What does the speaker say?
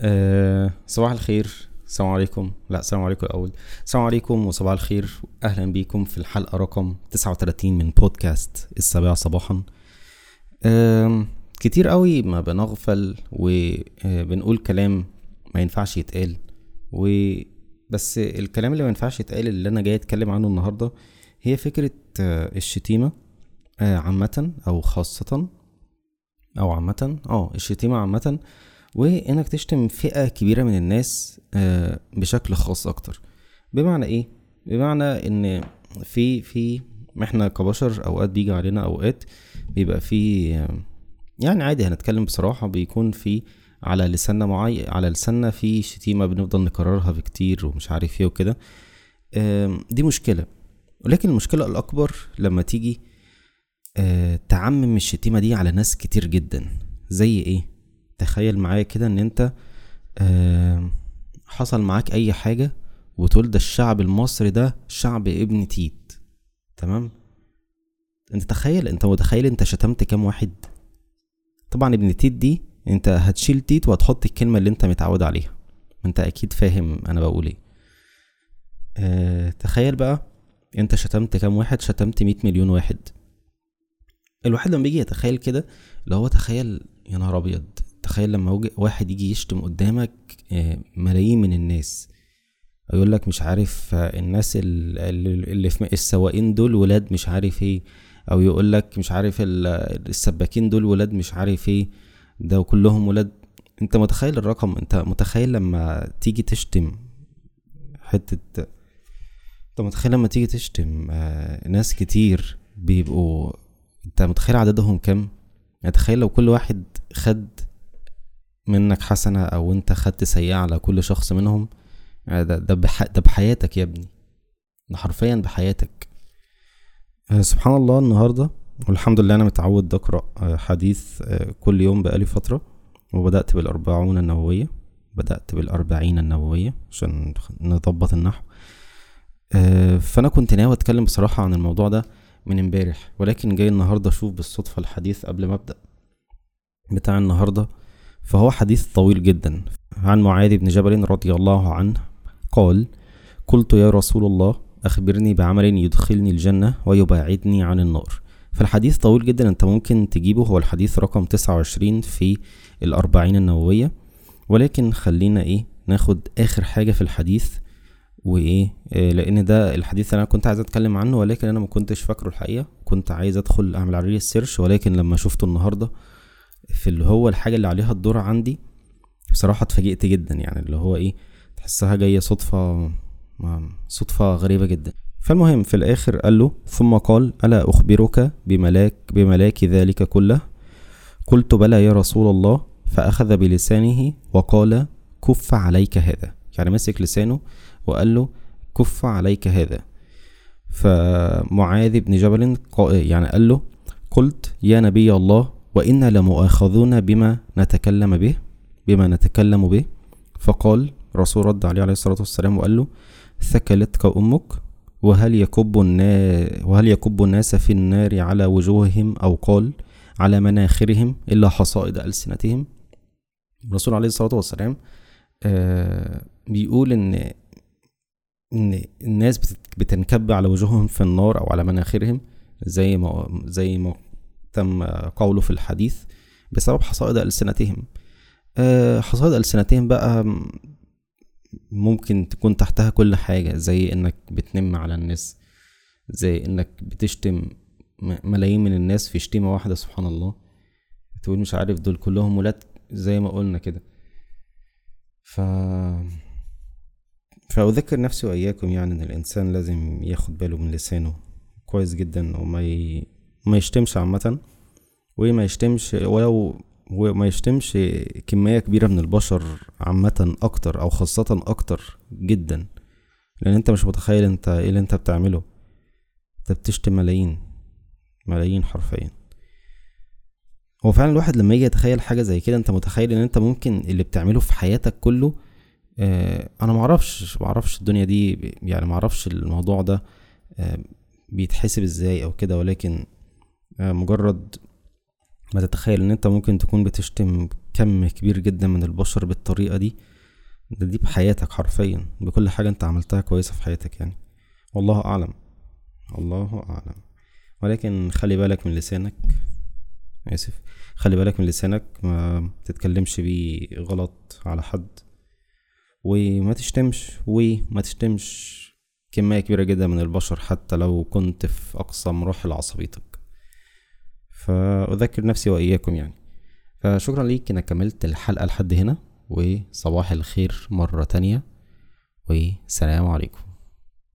أه صباح الخير. السلام عليكم. لا السلام عليكم الأول. السلام عليكم وصباح الخير. أهلا بيكم في الحلقة رقم 39 من بودكاست السابعة صباحا. كتير قوي ما بنغفل وبنقول كلام ما ينفعش يتقال. و بس الكلام اللي ما ينفعش يتقال اللي أنا جاي أتكلم عنه النهارده هي فكرة آه، الشتيمة آه، عامة أو خاصة. أو عامة. آه الشتيمة عامة. وإنك تشتم فئة كبيرة من الناس آه، بشكل خاص أكتر. بمعنى إيه؟ بمعنى إن في في إحنا كبشر أوقات بيجي علينا أوقات بيبقى في يعني عادي هنتكلم بصراحة بيكون في على لساننا معي على لساننا في شتيمة بنفضل نكررها بكتير ومش عارف إيه وكده. دي مشكلة. ولكن المشكلة الأكبر لما تيجي آه، تعمم الشتيمة دي على ناس كتير جدا. زي إيه؟ تخيل معايا كده إن أنت حصل معاك أي حاجة وتقول ده الشعب المصري ده شعب ابن تيت. تمام؟ أنت تخيل أنت متخيل أنت شتمت كام واحد؟ طبعا ابن تيت دي أنت هتشيل تيت وهتحط الكلمة اللي أنت متعود عليها. أنت أكيد فاهم أنا بقول إيه. آه تخيل بقى أنت شتمت كام واحد؟ شتمت مية مليون واحد. الواحد لما بيجي يتخيل كده اللي هو تخيل يا نهار أبيض. تخيل لما واحد يجي يشتم قدامك آه ملايين من الناس. يقول لك مش عارف الناس اللي في السواقين دول ولاد مش عارف إيه. أو يقول لك مش عارف السباكين دول ولاد مش عارف إيه. ده كلهم ولاد. انت متخيل الرقم؟ انت متخيل لما تيجي تشتم حتة انت متخيل لما تيجي تشتم آه ناس كتير بيبقوا انت متخيل عددهم كام؟ يعني تخيل لو كل واحد خد منك حسنة أو أنت خدت سيئة على كل شخص منهم ده ده, بح... ده بحياتك يا ابني. ده حرفيا بحياتك. آه سبحان الله النهارده والحمد لله أنا متعود أقرأ آه، حديث آه، كل يوم بقالي فترة وبدأت بالأربعون النووية. بدأت بالأربعين النووية عشان نضبط النحو. فأنا كنت ناوي أتكلم بصراحة عن الموضوع ده من امبارح ولكن جاي النهاردة أشوف بالصدفة الحديث قبل ما أبدأ. بتاع النهاردة فهو حديث طويل جدا. عن معاذ بن جبل رضي الله عنه قال قلت يا رسول الله أخبرني بعمل يدخلني الجنة ويباعدني عن النار. فالحديث طويل جدا. أنت ممكن تجيبه. هو الحديث رقم تسعة وعشرين في الأربعين النووية. ولكن خلينا إيه ناخد آخر حاجة في الحديث. وإيه آه لأن ده الحديث اللي أنا كنت عايز أتكلم عنه ولكن أنا ما كنتش فاكره الحقيقة. كنت عايز أدخل أعمل عليه السيرش ولكن لما شفته النهارده في اللي هو الحاجة اللي عليها الدور عندي بصراحة اتفاجئت جدا يعني اللي هو إيه تحسها جاية صدفة صدفة غريبة جدا. فالمهم في الآخر قال له ثم قال ألا أخبرك بملاك بملاك ذلك كله؟ قلت بلى يا رسول الله. فأخذ بلسانه وقال كف عليك هذا. يعني مسك لسانه وقال له كف عليك هذا. فمعاذ بن جبل يعني قال له قلت يا نبي الله وإنا لمؤاخذون بما نتكلم به بما نتكلم به. فقال رسول رد عليه عليه الصلاة والسلام وقال له ثكلتك أمك؟ وهل يكب الناس وهل يكب الناس في النار على وجوههم أو قال على مناخرهم إلا حصائد ألسنتهم؟ الرسول عليه الصلاة والسلام آه بيقول إن إن الناس بتنكب على وجوههم في النار أو على مناخرهم زي ما زي ما تم قوله في الحديث بسبب حصائد ألسنتهم. آه حصائد ألسنتهم بقى ممكن تكون تحتها كل حاجة زي إنك بتنم على الناس زي إنك بتشتم ملايين من الناس في شتيمة واحدة سبحان الله. تقول مش عارف دول كلهم ولاد زي ما قلنا كده. ف فأذكر نفسي وإياكم يعني إن الإنسان لازم ياخد باله من لسانه. كويس جدا وما ي... ما يشتمش عامة وما يشتمش ولو وما يشتمش كمية كبيرة من البشر عامة أكتر أو خاصة أكتر جدا. لأن أنت مش متخيل أنت إيه اللي أنت بتعمله. أنت بتشتم ملايين ملايين حرفيا. هو فعلا الواحد لما يجي يتخيل حاجة زي كده أنت متخيل إن أنت ممكن اللي بتعمله في حياتك كله آه أنا معرفش معرفش الدنيا دي يعني معرفش الموضوع ده آه بيتحسب إزاي أو كده. ولكن مجرد ما تتخيل إن أنت ممكن تكون بتشتم كم كبير جدا من البشر بالطريقة دي ده دي بحياتك حرفيا بكل حاجة أنت عملتها كويسة في حياتك يعني. والله أعلم الله أعلم. ولكن خلي بالك من لسانك آسف خلي بالك من لسانك ما تتكلمش بيه غلط على حد. وما تشتمش وما تشتمش كمية كبيرة جدا من البشر حتى لو كنت في أقصى مراحل عصبيتك. فأذكر نفسي وإياكم يعني. فشكرا ليك إنك كملت الحلقة لحد هنا وصباح الخير مرة تانية والسلام عليكم.